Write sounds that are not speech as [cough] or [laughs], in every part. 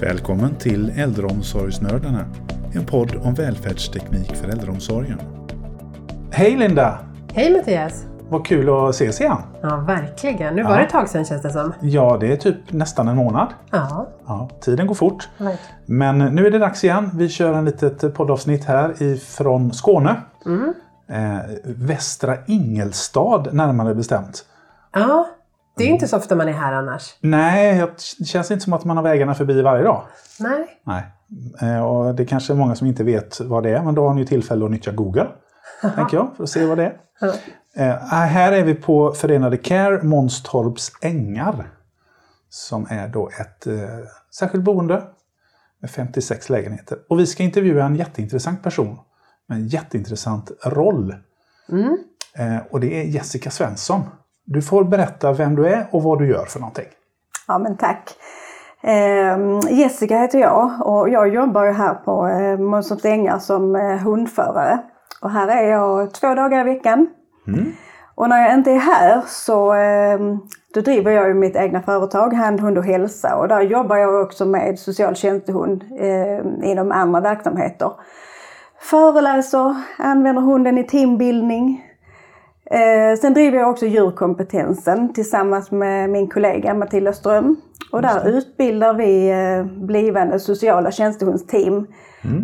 Välkommen till Äldreomsorgsnördarna, en podd om välfärdsteknik för äldreomsorgen. Hej Linda! Hej Mattias! Vad kul att ses igen! Ja, verkligen. Nu Ja. var det ett tag sedan känns det som. Ja, det är typ nästan en månad. Ja, Ja, tiden går fort. verkligen. Men nu är det dags igen. Vi kör en litet poddavsnitt här ifrån Skåne. Mm. Eh, Västra Ingelstad närmare bestämt. Ja, det är inte så ofta man är här annars. Nej, det känns inte som att man har vägarna förbi varje dag. Nej. Nej. Eh, och det kanske är många som inte vet vad det är, men då har ni tillfälle att nyttja Google. tänker jag, för att se vad det är. Eh, här är vi på Förenade Care Månstorps ängar. Som är då ett eh, särskilt boende med 56 lägenheter. Och vi ska intervjua en jätteintressant person med en jätteintressant roll. Mm. Eh, och det är Jessica Svensson. Du får berätta vem du är och vad du gör för någonting. Ja men tack. Eh, Jessica heter jag och jag jobbar här på eh, Månstorps ängar som eh, hundförare. Och här är jag två dagar i veckan. Mm. Och när jag inte är här så eh, då driver jag ju mitt egna företag, Hand, hund och hälsa. Och där jobbar jag också med social tjänstehund eh, inom andra verksamheter. Föreläser, använder hunden i teambildning. Eh, sen driver jag också djurkompetensen tillsammans med min kollega Matilda Ström. Och där utbildar vi eh, blivande sociala tjänstehundsteam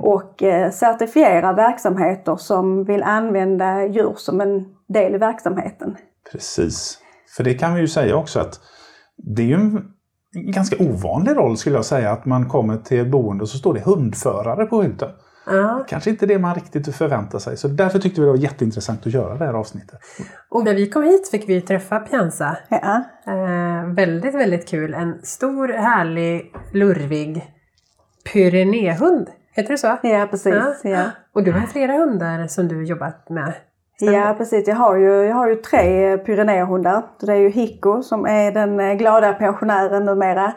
och eh, certifierar verksamheter som vill använda djur som en del i verksamheten. Precis. För det kan vi ju säga också att det är ju en ganska ovanlig roll skulle jag säga att man kommer till ett boende och så står det hundförare på skylten. Ja. Kanske inte det man riktigt förväntar sig. Så därför tyckte vi det var jätteintressant att göra det här avsnittet. Och när vi kom hit fick vi träffa Pianza. Ja. Eh, väldigt, väldigt kul. En stor, härlig, lurvig pyrenéhund. Heter det så? Ja, precis. Ja. Ja. Och du har flera hundar som du jobbat med. Ja precis, jag har ju, jag har ju tre pyrenéhundar. Det är ju Hicko som är den eh, glada pensionären numera.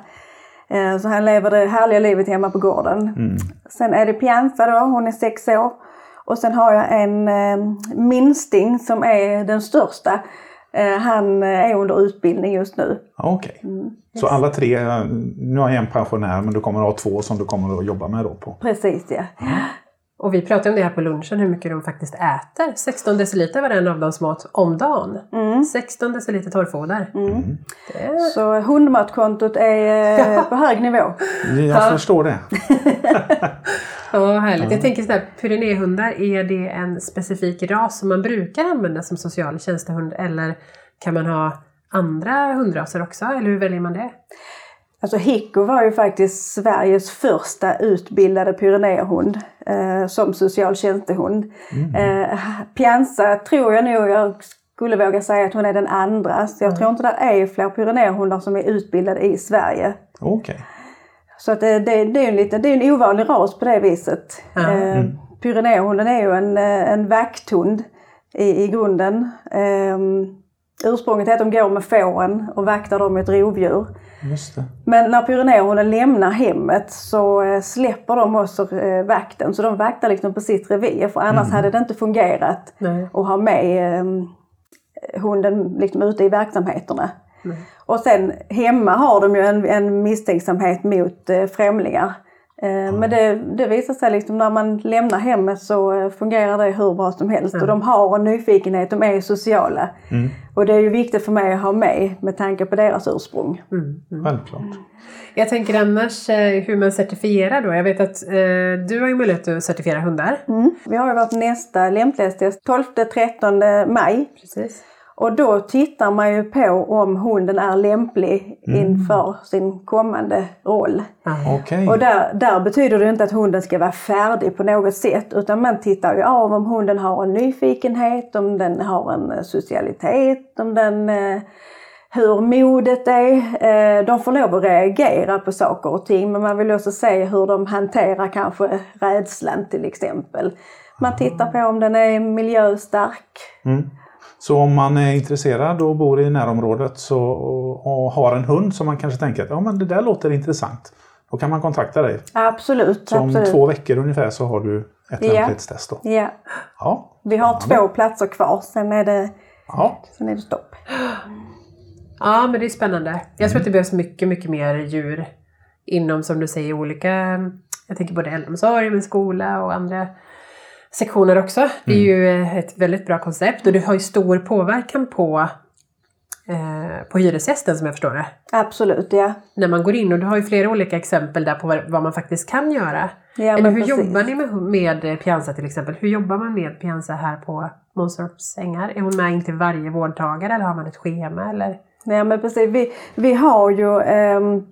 Eh, Så han lever det härliga livet hemma på gården. Sen är det Pianza då, hon är sex år. Och sen har jag en eh, minsting som är den största. Eh, Han är under utbildning just nu. Ja, Okej. Så alla tre, nu har jag en pensionär men du kommer att ha två som du kommer att jobba med då på. Precis ja. Och vi pratade om det här på lunchen, hur mycket de faktiskt äter. 16 deciliter var en av dem som åt om dagen. 16 deciliter torrfoder. Det är... Så hundmatkontot är eh, på hög nivå. Jag förstår det. [laughs] Ja, härligt. Jag tänker sådär, pyrenéhundar, är det en specifik ras som man brukar använda som social tjänstehund eller kan man ha andra hundraser också? Eller hur väljer man det? Alltså Hicko var ju faktiskt Sveriges första utbildade pyrenéhund eh, som social tjänstehund. Eh, Pianza tror jag nog jag skulle våga säga att hon är den andra. Så jag tror inte det är fler pyrenéhundar som är utbildade i Sverige. Okej. Så att det, det, det är en, liten, det är en ovanlig ras på det viset. Ja. Eh, Pyrenéhunden är ju en, eh, en vakthund i, i grunden. Eh, ursprunget är att de går med fåren och vaktar dem ett rovdjur. Men när pyrenéhunden lämnar hemmet så eh, släpper de också eh, vakten. Så de vaktar liksom på sitt revir för annars hade det inte fungerat Nej. att ha med eh, hunden liksom ute i verksamheterna. Och sen hemma har de ju en, en misstänksamhet mot eh, främlingar. Eh, Men det, det visar sig liksom när man lämnar hemmet så eh, fungerar det hur bra som helst. Och de har en nyfikenhet, de är sociala. Och det är ju viktigt för mig att ha med med tanke på deras ursprung. Självklart. Jag tänker annars eh, hur man certifierar då. Jag vet att eh, du har ju möjlighet att certifiera hundar. Mm. Vi har ju vårt nästa lämplighetstest 12-13 maj. Precis. Och då tittar man ju på om hunden är lämplig inför sin kommande roll. Okej. Och där, där betyder det inte att hunden ska vara färdig på något sätt utan man tittar ju av om hunden har en nyfikenhet, om den har en socialitet, om den eh, hur modet är. Eh, de får lov att reagera på saker och ting men man vill också se hur de hanterar kanske rädslan till exempel. Man tittar på om den är miljöstark. Så om man är intresserad och bor i närområdet så, och, och har en hund som man kanske tänker att ja, men det där låter intressant. Då kan man kontakta dig. Absolut, Så om absolut. två veckor ungefär så har du ett Ja. lämplighetstest. Då. Ja. Ja. Vi har två platser kvar, sen är det, Ja. sen är det stopp. Ja, men det är spännande. Jag tror att det behövs mycket, mycket mer djur inom, som du säger, olika, jag tänker både äldreomsorg, men skola och andra sektioner också. Det är ju ett väldigt bra koncept och det har ju stor påverkan på, eh, på hyresgästen som jag förstår det. Absolut, ja. När man går in och du har ju flera olika exempel där på vad, vad man faktiskt kan göra. ja Eller men hur precis. jobbar ni med, med Pianza till exempel? Hur jobbar man med Pianza här på Månstorps ängar? Är hon med in till varje vårdtagare eller har man ett schema? Eller? Ja men precis. Vi, vi har ju ehm,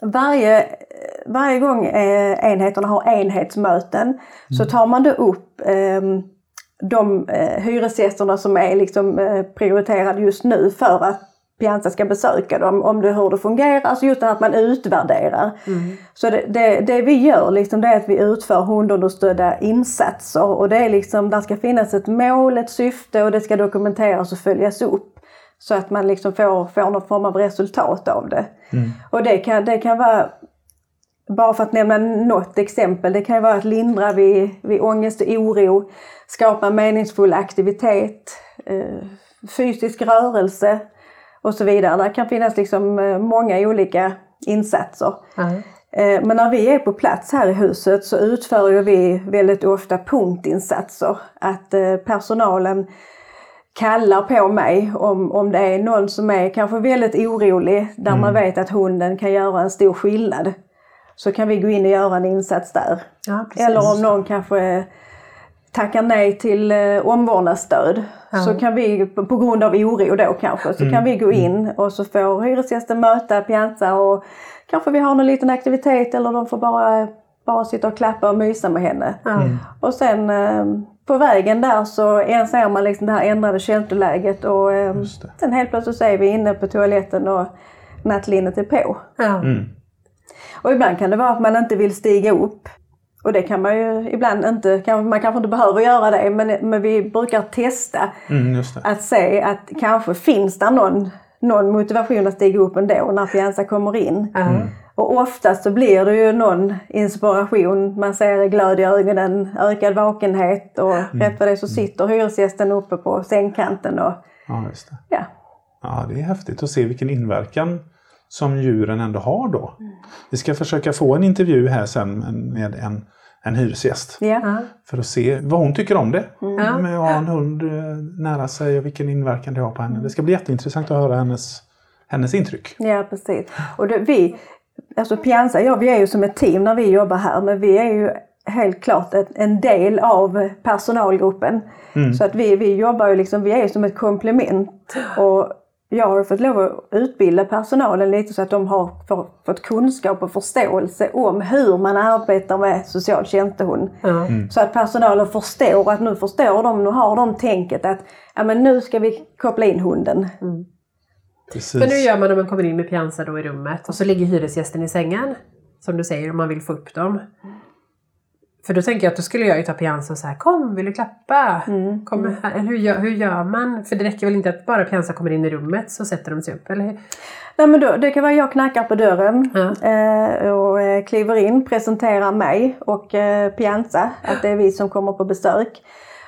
varje, varje gång eh, enheterna har enhetsmöten så tar man då upp ehm, de eh, hyresgästerna som är liksom, eh, prioriterade just nu för att Pianza ska besöka dem, om det, hur det fungerar, alltså just det här att man utvärderar. Så det, det, det vi gör liksom, det är att vi utför hundunderstödda insatser och det är liksom, där ska finnas ett mål, ett syfte och det ska dokumenteras och följas upp. Så att man liksom får, får någon form av resultat av det. Och det kan, det kan vara, bara för att nämna något exempel, det kan ju vara att lindra vid, vid ångest och oro, skapa meningsfull aktivitet, eh, fysisk rörelse och så vidare. Det kan finnas liksom eh, många olika insatser. Eh, Men när vi är på plats här i huset så utför vi väldigt ofta punktinsatser. Att personalen kallar på mig om, om det är någon som är kanske väldigt orolig där man vet att hunden kan göra en stor skillnad. Så kan vi gå in och göra en insats där. Ja. Eller om någon kanske tackar nej till eh, omvårdnadsstöd. Så kan vi, på på grund av oro då kanske, så kan vi gå in och så får hyresgästen möta Pianza och kanske vi har någon liten aktivitet eller de får bara, bara sitta och klappa och mysa med henne. Och sen eh, på vägen där så ser man liksom det här ändrade känsloläget och eh, sen helt plötsligt så är vi inne på toaletten och nattlinnet är på. Ja. Och ibland kan det vara att man inte vill stiga upp. Och det kan man ju ibland inte, kan- man kanske inte behöver göra det men, men vi brukar testa Mm, just det. att se att kanske finns det någon, någon motivation att stiga upp ändå när Pianza kommer in. Ja. Och oftast så blir det ju någon inspiration, man ser glöd i ögonen, ökad vakenhet och rätt vad det så sitter hyresgästen uppe på sängkanten och Ja, just det. ja. Ja, det är häftigt att se vilken inverkan som djuren ändå har då. Vi ska försöka få en intervju här sen med en, en hyresgäst. ja. För att se vad hon tycker om det. Ja. Med att ha en hund eh, nära sig och vilken inverkan det har på henne. Det ska bli jätteintressant att höra hennes, hennes intryck. Ja, precis. Och det, vi, alltså Pianza, ja, vi är ju som ett team när vi jobbar här, men vi är ju helt klart ett, en del av personalgruppen. Så att vi, vi jobbar ju liksom, vi är ju som ett komplement. Och jag har fått lov att utbilda personalen lite så att de har få- fått kunskap och förståelse om hur man arbetar med social tjänstehund. Ja. Så att personalen förstår att nu förstår de, nu har de tänket att ja, men nu ska vi koppla in hunden. Precis. Men hur gör man om man kommer in med Pianza då i rummet och så ligger hyresgästen i sängen? Som du säger, om man vill få upp dem. För då tänker jag att då skulle jag ju ta Pianza och säga kom, vill du klappa? Kom här. Eller hur, gör, hur gör man? För det räcker väl inte att bara Pianza kommer in i rummet så sätter de sig upp, eller hur? Nej, men då, det kan vara jag knackar på dörren Ja. eh, och eh, kliver in, presenterar mig och eh, Pianza, att det är vi som kommer på besök.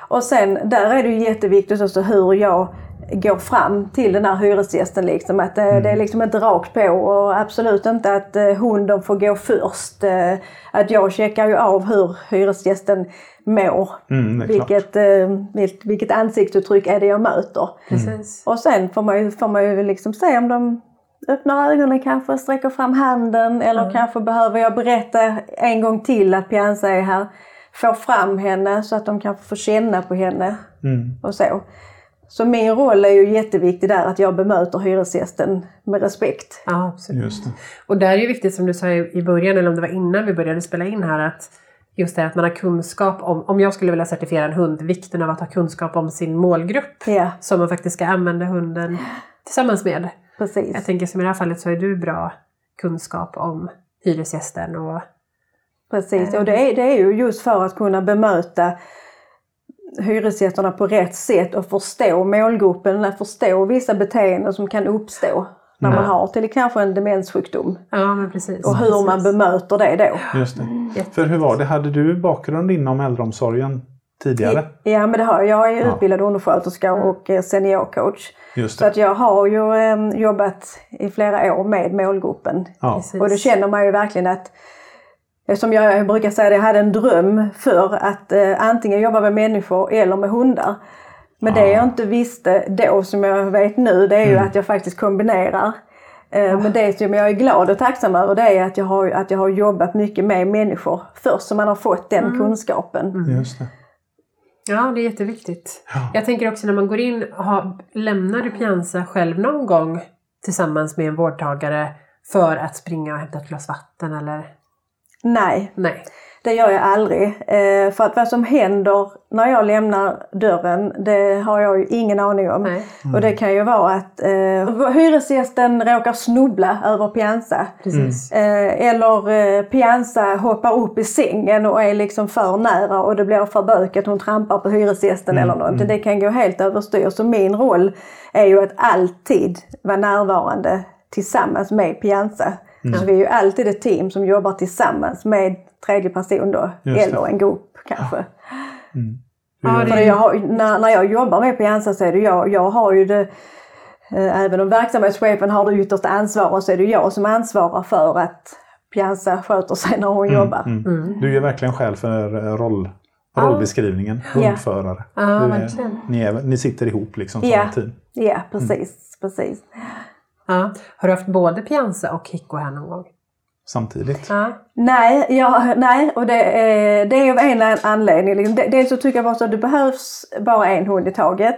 Och sen där är det ju jätteviktigt också hur jag går fram till den här hyresgästen. Liksom. Att, eh, Det är liksom inte rakt på och absolut inte att eh, hunden får gå först. Eh, att jag checkar ju av hur hyresgästen mår. Mm, det vilket, eh, vilket, vilket ansiktsuttryck är det jag möter. Precis. Och sen får man ju, får man ju liksom se om de öppnar ögonen kanske, sträcker fram handen eller kanske behöver jag berätta en gång till att Pianza är här. Få fram henne så att de kan få känna på henne Mm. och så. Så min roll är ju jätteviktig där att jag bemöter hyresgästen med respekt. Ja, absolut. Just det. Och där är ju viktigt som du sa i början, eller om det var innan vi började spela in här, att just det att man har kunskap om, om jag skulle vilja certifiera en hund, vikten av att ha kunskap om sin målgrupp. Ja, Som man faktiskt ska använda hunden tillsammans med. Jag precis. tänker som i det här fallet så är du bra kunskap om hyresgästen och Precis, och det är, det är ju just för att kunna bemöta hyresgästerna på rätt sätt och förstå målgruppen, förstå vissa beteenden som kan uppstå när man har till kanske en demenssjukdom. ja men precis. Och hur man precis. bemöter det då. Just det. För hur var det? Hade du bakgrund inom äldreomsorgen tidigare? Ja, men det har jag. Jag är utbildad undersköterska och eh, seniorcoach. Så att jag har ju eh, jobbat i flera år med målgruppen. Ja. Och det känner man ju verkligen att eh, som jag brukar säga, jag hade en dröm för att eh, antingen jobba med människor eller med hundar. Men det jag inte visste då som jag vet nu det är ju att jag faktiskt kombinerar. Eh, Men det som jag är glad och tacksam över det är att jag har, att jag har jobbat mycket med människor först så man har fått den kunskapen. Just det. Ja, det är jätteviktigt. Jag tänker också när man går in, ha, lämnar du Pianza själv någon gång tillsammans med en vårdtagare för att springa och hämta ett glas vatten eller? Nej, Nej. Det gör jag aldrig. Eh, för att vad som händer när jag lämnar dörren, det har jag ju ingen aning om. Nej. Och det kan ju vara att eh, hyresgästen råkar snubbla över Pianza. Precis. Eh, eller eh, Pianza hoppar upp i sängen och är liksom för nära och det blir för böket, hon trampar på hyresgästen eller någonting. Det kan gå helt överstyr. Så min roll är ju att alltid vara närvarande tillsammans med Pianza. Så vi är ju alltid ett team som jobbar tillsammans med tredje person då, eller en grupp kanske. Ja, För det, jag har, när, när jag jobbar med Pianza så är det jag, jag har ju det eh, Även om verksamhetschefen har det yttersta ansvaret så är det jag som ansvarar för att Pianza sköter sig när hon jobbar. Mm. Du är verkligen själv för eh, roll, rollbeskrivningen. Hundförare. Ja, är-. Ni, är, ni sitter ihop liksom som Ja. ett team. Ja, precis. precis. Ja. Har du haft både Pianza och Hicko här någon gång? Samtidigt. Ja. Nej, ja, nej och det, är- det är av en anledning. Liksom, de- Dels så tycker jag bara så att det behövs bara en hund i taget.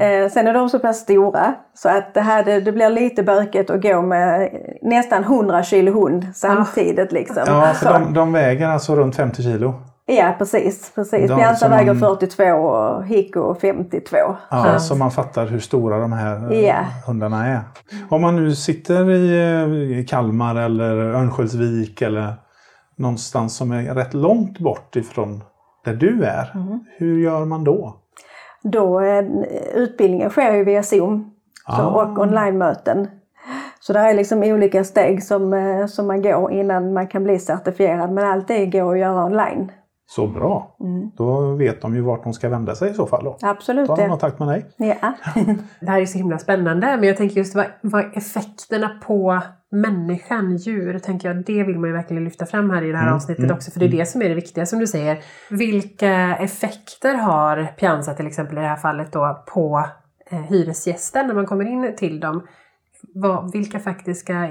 Eh, sen är de så pass stora så att det, här, det, det blir lite bökigt att gå med nästan 100 kilo hund samtidigt. Liksom. Ja, för Så- de, de väger alltså runt 50 kilo. Ja precis. precis. De Pianza som väger man- 42 och Hicko 52. Ja, Så man fattar hur stora de här eh, Ja. hundarna är. Om man nu sitter i, eh, i Kalmar eller Örnsköldsvik eller någonstans som är rätt långt bort ifrån där du är. Mm. Hur gör man då? Då, eh, utbildningen sker ju via Zoom så, Ah. och online-möten. Så det är liksom olika steg som, som man går innan man kan bli certifierad. Men allt det går att göra online. Så bra. Då vet de ju vart de ska vända sig i så fall. Då. Absolut. Ta Ja. kontakt med dig. Ja. [laughs] Det här är så himla spännande men jag tänker just vad, vad är effekterna på människan, djur, tänker jag, det vill man ju verkligen lyfta fram här i det här avsnittet också för det är det som är det viktiga som du säger. Vilka effekter har Pianza till exempel i det här fallet då på eh, hyresgästen när man kommer in till dem? Vad, vilka faktiska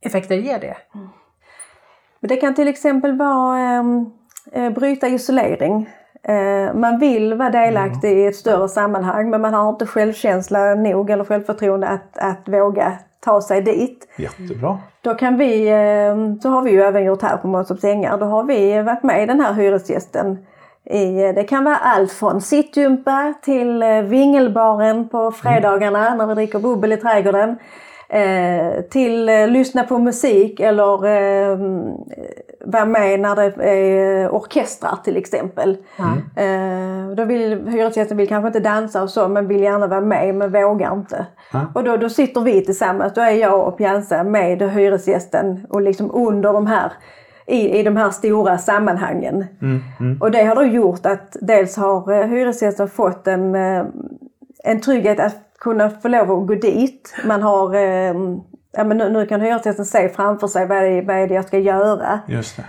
effekter ger det? Men det kan till exempel vara eh, bryta isolering. Eh, man vill vara delaktig i ett större sammanhang men man har inte självkänsla nog eller självförtroende att, att våga ta sig dit. Jättebra. Då kan vi, eh, så har vi ju även gjort här på Månstorps Ängar, då har vi varit med i den här hyresgästen. I, det kan vara allt från sittgympa till eh, vingelbaren på fredagarna när vi dricker bubbel i trädgården. Eh, till eh, lyssna på musik eller eh, vara med när det är orkestrar till exempel. Eh, då vill hyresgästen vill kanske inte dansa och så men vill gärna vara med men vågar inte. Och då, då sitter vi tillsammans, då är jag och Pianza med hyresgästen och liksom under de här i, i de här stora sammanhangen. Och det har då gjort att dels har eh, hyresgästen fått en, eh, en trygghet att kunna få lov att gå dit. Man har, eh, ja, men nu, nu kan hyresgästen se framför sig vad är, vad är det jag ska göra. Just det.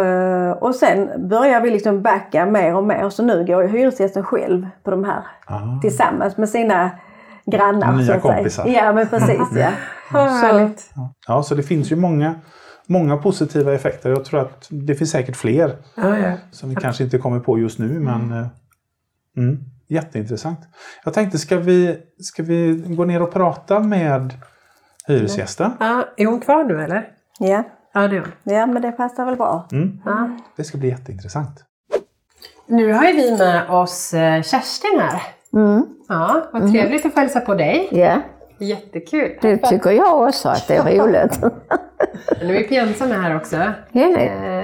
Eh, och sen börjar vi liksom backa mer och mer. Så nu går ju hyresgästen själv på de här Ah. tillsammans med sina grannar. Nya så att säga. kompisar. Ja men precis ja. Härligt. Ja, så det finns ju många, många positiva effekter. Jag tror att det finns säkert fler Ja, ja. som vi kanske inte kommer på just nu. Men eh, mm, jätteintressant. Jag tänkte, ska vi, ska vi gå ner och prata med hyresgästen? Ja, är hon kvar nu eller? ja. Ja, det är hon. Ja men det passar väl bra. Ja. Det ska bli jätteintressant. Nu har ju vi med oss eh, Kerstin här. Mm. Ja, vad trevligt att få hälsa på dig. Ja, Jättekul. det tycker jag också att det är roligt. Nu är Pianza med här också. Henne?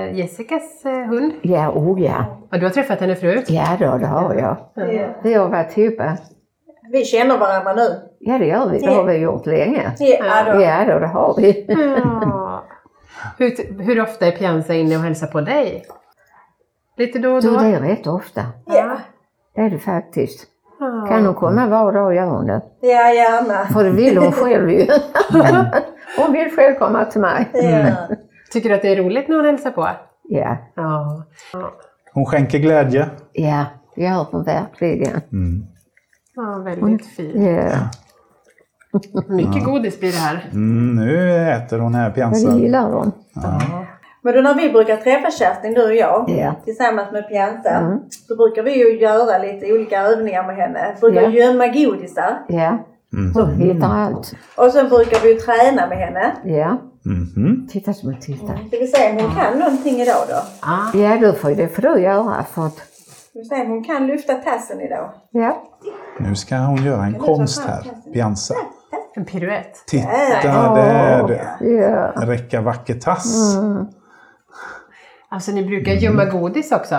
Eh, Jessicas eh, hund. Ja, oh ja. Ja, du har träffat henne förut? Ja då, det har jag. Vi har varit ihop. Vi känner varandra nu. Ja, det gör vi. Det har vi gjort länge. Ja, då. Ja då, det har vi. Ja. Hur, hur ofta är Pianza inne och hälsar på dig? Lite då och Du, då? det är rätt ofta. Ja, Det är det faktiskt. Kan hon komma var dag gör hon det. ja gärna. För det vill hon själv ju. hon vill själv komma till mig. Ja. Tycker du att det är roligt när hon hälsar på? Ja, Ja. Hon skänker glädje. ja, det gör hon verkligen. Ja, väldigt fint. Ja, Mycket godis blir det här. Mm, nu äter hon här men Pianza. det gillar hon. Men då när vi brukar träffa Kerstin, du och jag, Ja. tillsammans med Pianta, Mm. så brukar vi ju göra lite olika övningar med henne. Brukar Ja. gömma godisar. Ja, Mm. hon hittar allt. Och sen brukar vi ju träna med henne. Ja, Mhm. titta som en titta. Ska vi se om hon kan någonting idag då? Ah. Ja, då får det får du göra för att, Ska vi se om hon kan lyfta tassen idag? ja. Nu ska hon göra en konst här. Pianza. En piruett. Titta Åh. där! Ja, Räcka vacker tass. Alltså ni brukar gömma godis också?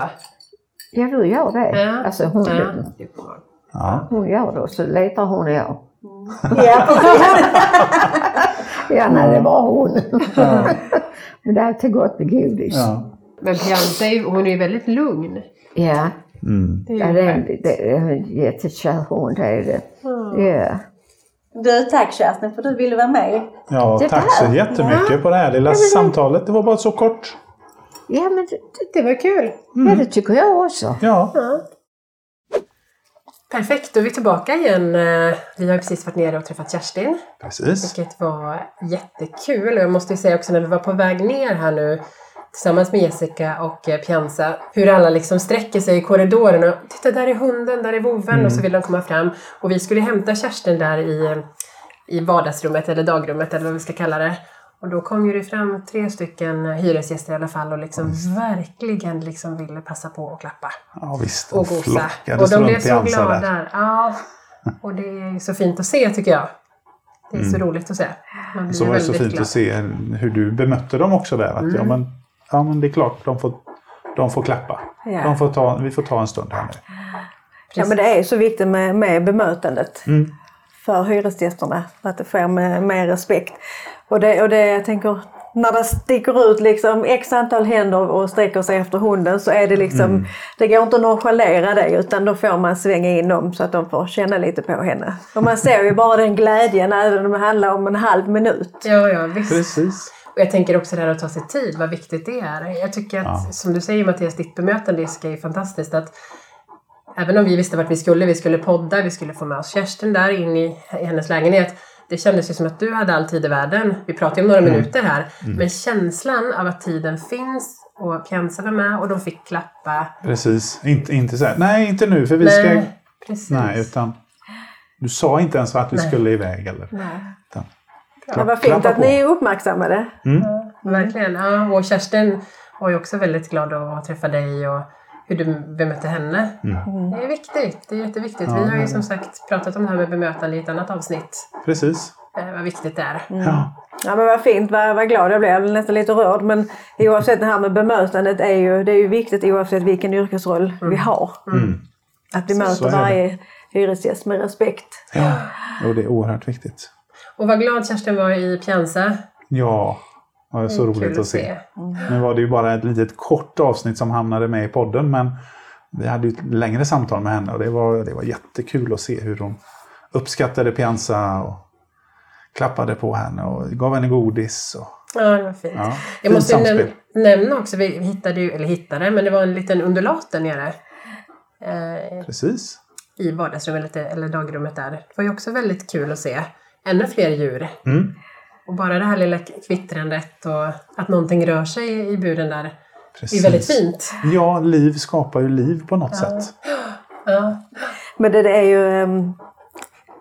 ja du gör det. Ja. Alltså hon, Ja. Ja. hon gör det och så letar hon och jag. Ja, precis. Ja, nej, det var hon. Men det är alltid gott med godis. Ja, Ja. Men Pianza är ju- hon är ju väldigt lugn. ja. Mm. Det är ja det, är, det är en jättekär hon, det är det. Ja. Du, tack Kerstin för att du ville vara med. ja, tack så jättemycket på det här lilla samtalet. Det var bara så kort. ja, men det, Det var kul. ja, det tycker jag också. Ja, Perfekt, då är vi tillbaka igen. Eh, Vi har precis varit nere och träffat Kerstin. precis. Vilket var jättekul. Och jag måste ju säga också när vi var på väg ner här nu tillsammans med Jessica och eh, Pianza. Hur alla liksom sträcker sig i korridoren och titta där är hunden, där är vovven och så vill de komma fram. Och vi skulle hämta Kerstin där i, eh, i vardagsrummet eller dagrummet eller vad vi ska kalla det. Och då kom ju det fram tre stycken hyresgäster i alla fall och liksom verkligen liksom ville passa på att klappa Ja, visst. och gosa. Och de blev så glada. där. Ja. Och det är så fint att se tycker jag. Det är så roligt att se. Man blir Så var det så fint glad. att se hur du bemötte dem också där. Att, ja, men, ja, men det är klart, de får, de får klappa. Ja. De får ta, vi får ta en stund här nu. Ja, men det är så viktigt med, med bemötandet Mm. för hyresgästerna. Att det sker med, med respekt. Och det, och det jag tänker, när det sticker ut liksom x antal händer och sträcker sig efter hunden så är det liksom, Mm. det går inte att nonchalera det utan då får man svänga in dem så att de får känna lite på henne. Och man ser ju bara den glädjen även om det handlar om en halv minut. Ja, ja visst. Precis. Och jag tänker också det här att ta sig tid, vad viktigt det är. Jag tycker att, Ja. som du säger Mattias, ditt bemötande är fantastiskt. Att även om vi visste vart vi skulle, vi skulle podda, vi skulle få med oss Kerstin där in i, i hennes lägenhet. Det kändes ju som att du hade all tid i världen. Vi pratade om några Mm. minuter här. Men känslan av att tiden finns och Pianza var med och de fick klappa. Precis. Inte, inte så här, nej inte nu för vi ska... Nej, precis. Nej, utan du sa inte ens att vi Nej. skulle iväg. Eller, Nej. utan, Det var fint att ni är uppmärksammade. Verkligen. Ja, och Kerstin var ju också väldigt glad att träffa dig och hur du bemötte henne. Det är viktigt. Det är jätteviktigt. Vi har ju som sagt pratat om det här med bemötande i ett annat avsnitt. Precis. Eh, vad viktigt det är. Ja. Ja men vad fint, vad, vad glad jag blev. Jag blev nästan lite rörd. Men oavsett det här med bemötandet är ju, det är ju viktigt oavsett vilken yrkesroll vi har. Att vi Så möter det. varje hyresgäst med respekt. ja. Och det är oerhört viktigt. Och vad glad Kerstin var i Pianza. Ja, det var så Mm, roligt att se. Nu var det ju bara ett litet kort avsnitt som hamnade med i podden men vi hade ju ett längre samtal med henne och det var, det var jättekul att se hur hon uppskattade Pianza och klappade på henne och gav henne godis. Och, Ja, det var fint. ja, Jag måste näm- nämna också, vi hittade ju, eller hittade, men det var en liten undulat där nere. Eh, Precis. I vardagsrummet eller dagrummet där. Det var ju också väldigt kul att se. Ännu fler djur. Mm. Och bara det här lilla kvittrandet och att någonting rör sig i buren där. Det Precis. är väldigt fint. Ja, liv skapar ju liv på något sätt. Ja. Men det, det är ju um,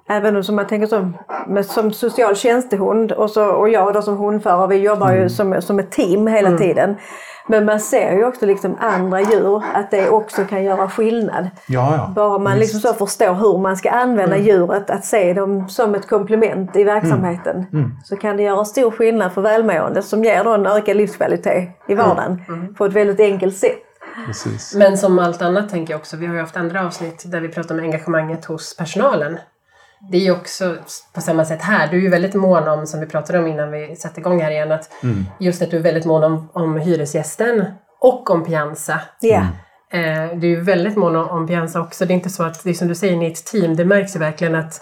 även om som man tänker som, med, som social tjänstehund och, så, och jag då som hundförare, vi jobbar ju som, som ett team hela tiden. Men man ser ju också liksom andra djur, att det också kan göra skillnad. Ja, ja. Bara man liksom så förstår hur man ska använda djuret, att se dem som ett komplement i verksamheten. Så kan det göra stor skillnad för välmående som ger då en ökad livskvalitet i vardagen på ett väldigt enkelt sätt. Precis. Men som allt annat tänker jag också, vi har ju haft andra avsnitt där vi pratar om engagemanget hos personalen. Det är ju också på samma sätt här. Du är ju väldigt mån om, som vi pratade om innan vi satte igång här igen, att just att du är väldigt mån om, om hyresgästen och om Pianza. Ja. Eh, du är ju väldigt mån om- om Pianza också. Det är inte så att, det är som du säger, ni är ett team. Det märks ju verkligen att,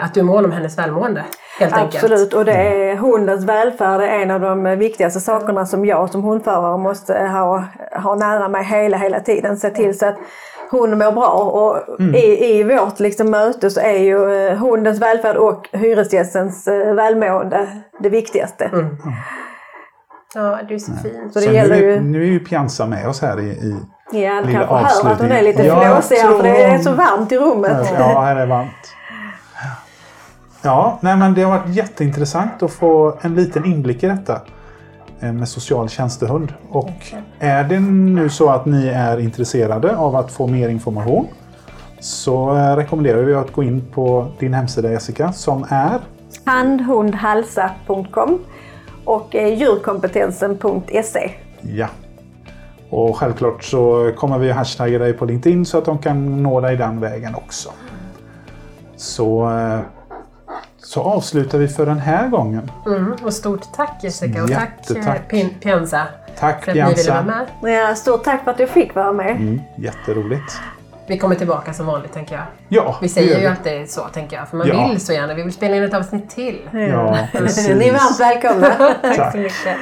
att du är mån om hennes välmående. Helt enkelt. Absolut, och det är hundens välfärd är en av de viktigaste sakerna som jag som hundförare måste ha, ha nära mig hela, hela tiden. Se till så att hunden mår bra och i, i vårt liksom möte så är ju eh, hundens välfärd och hyresgästens eh, välmående det viktigaste. Ja, du är så fin. Så det Så gäller nu, är- ju... nu är ju Pianza med oss här i, i Ja, du lilla kanske hör att hon avslutning. är lite Ja, jag flåsig här tror för det är hon- så varmt i rummet. Ja, här är varmt. Ja, nej men det har varit jätteintressant att få en liten inblick i detta eh, med social tjänstehund. Och är det nu så att ni är intresserade av att få mer information så eh, rekommenderar vi att gå in på din hemsida Jessica som är Handhundhalsa.com och eh, djurkompetensen.se. Ja. Och självklart så kommer vi hashtagga dig på LinkedIn så att de kan nå dig den vägen också. Så, så avslutar vi för den här gången. Mm, och stort tack Jessica och tack, Jättetack. eh, Pin- Pianza Tack för att ni ville vara med. Ja, stort tack för att jag fick vara med. Mm, jätteroligt. Vi kommer tillbaka som vanligt tänker jag. Ja, Vi det säger ju vi. alltid så tänker jag, för man Ja. vill så gärna. Vi vill spela in ett avsnitt till. Ja, precis. [laughs] Ni är varmt välkomna. [laughs] Tack så mycket.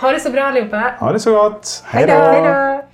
Ha det så bra allihopa. Ha det så gott. Hej då!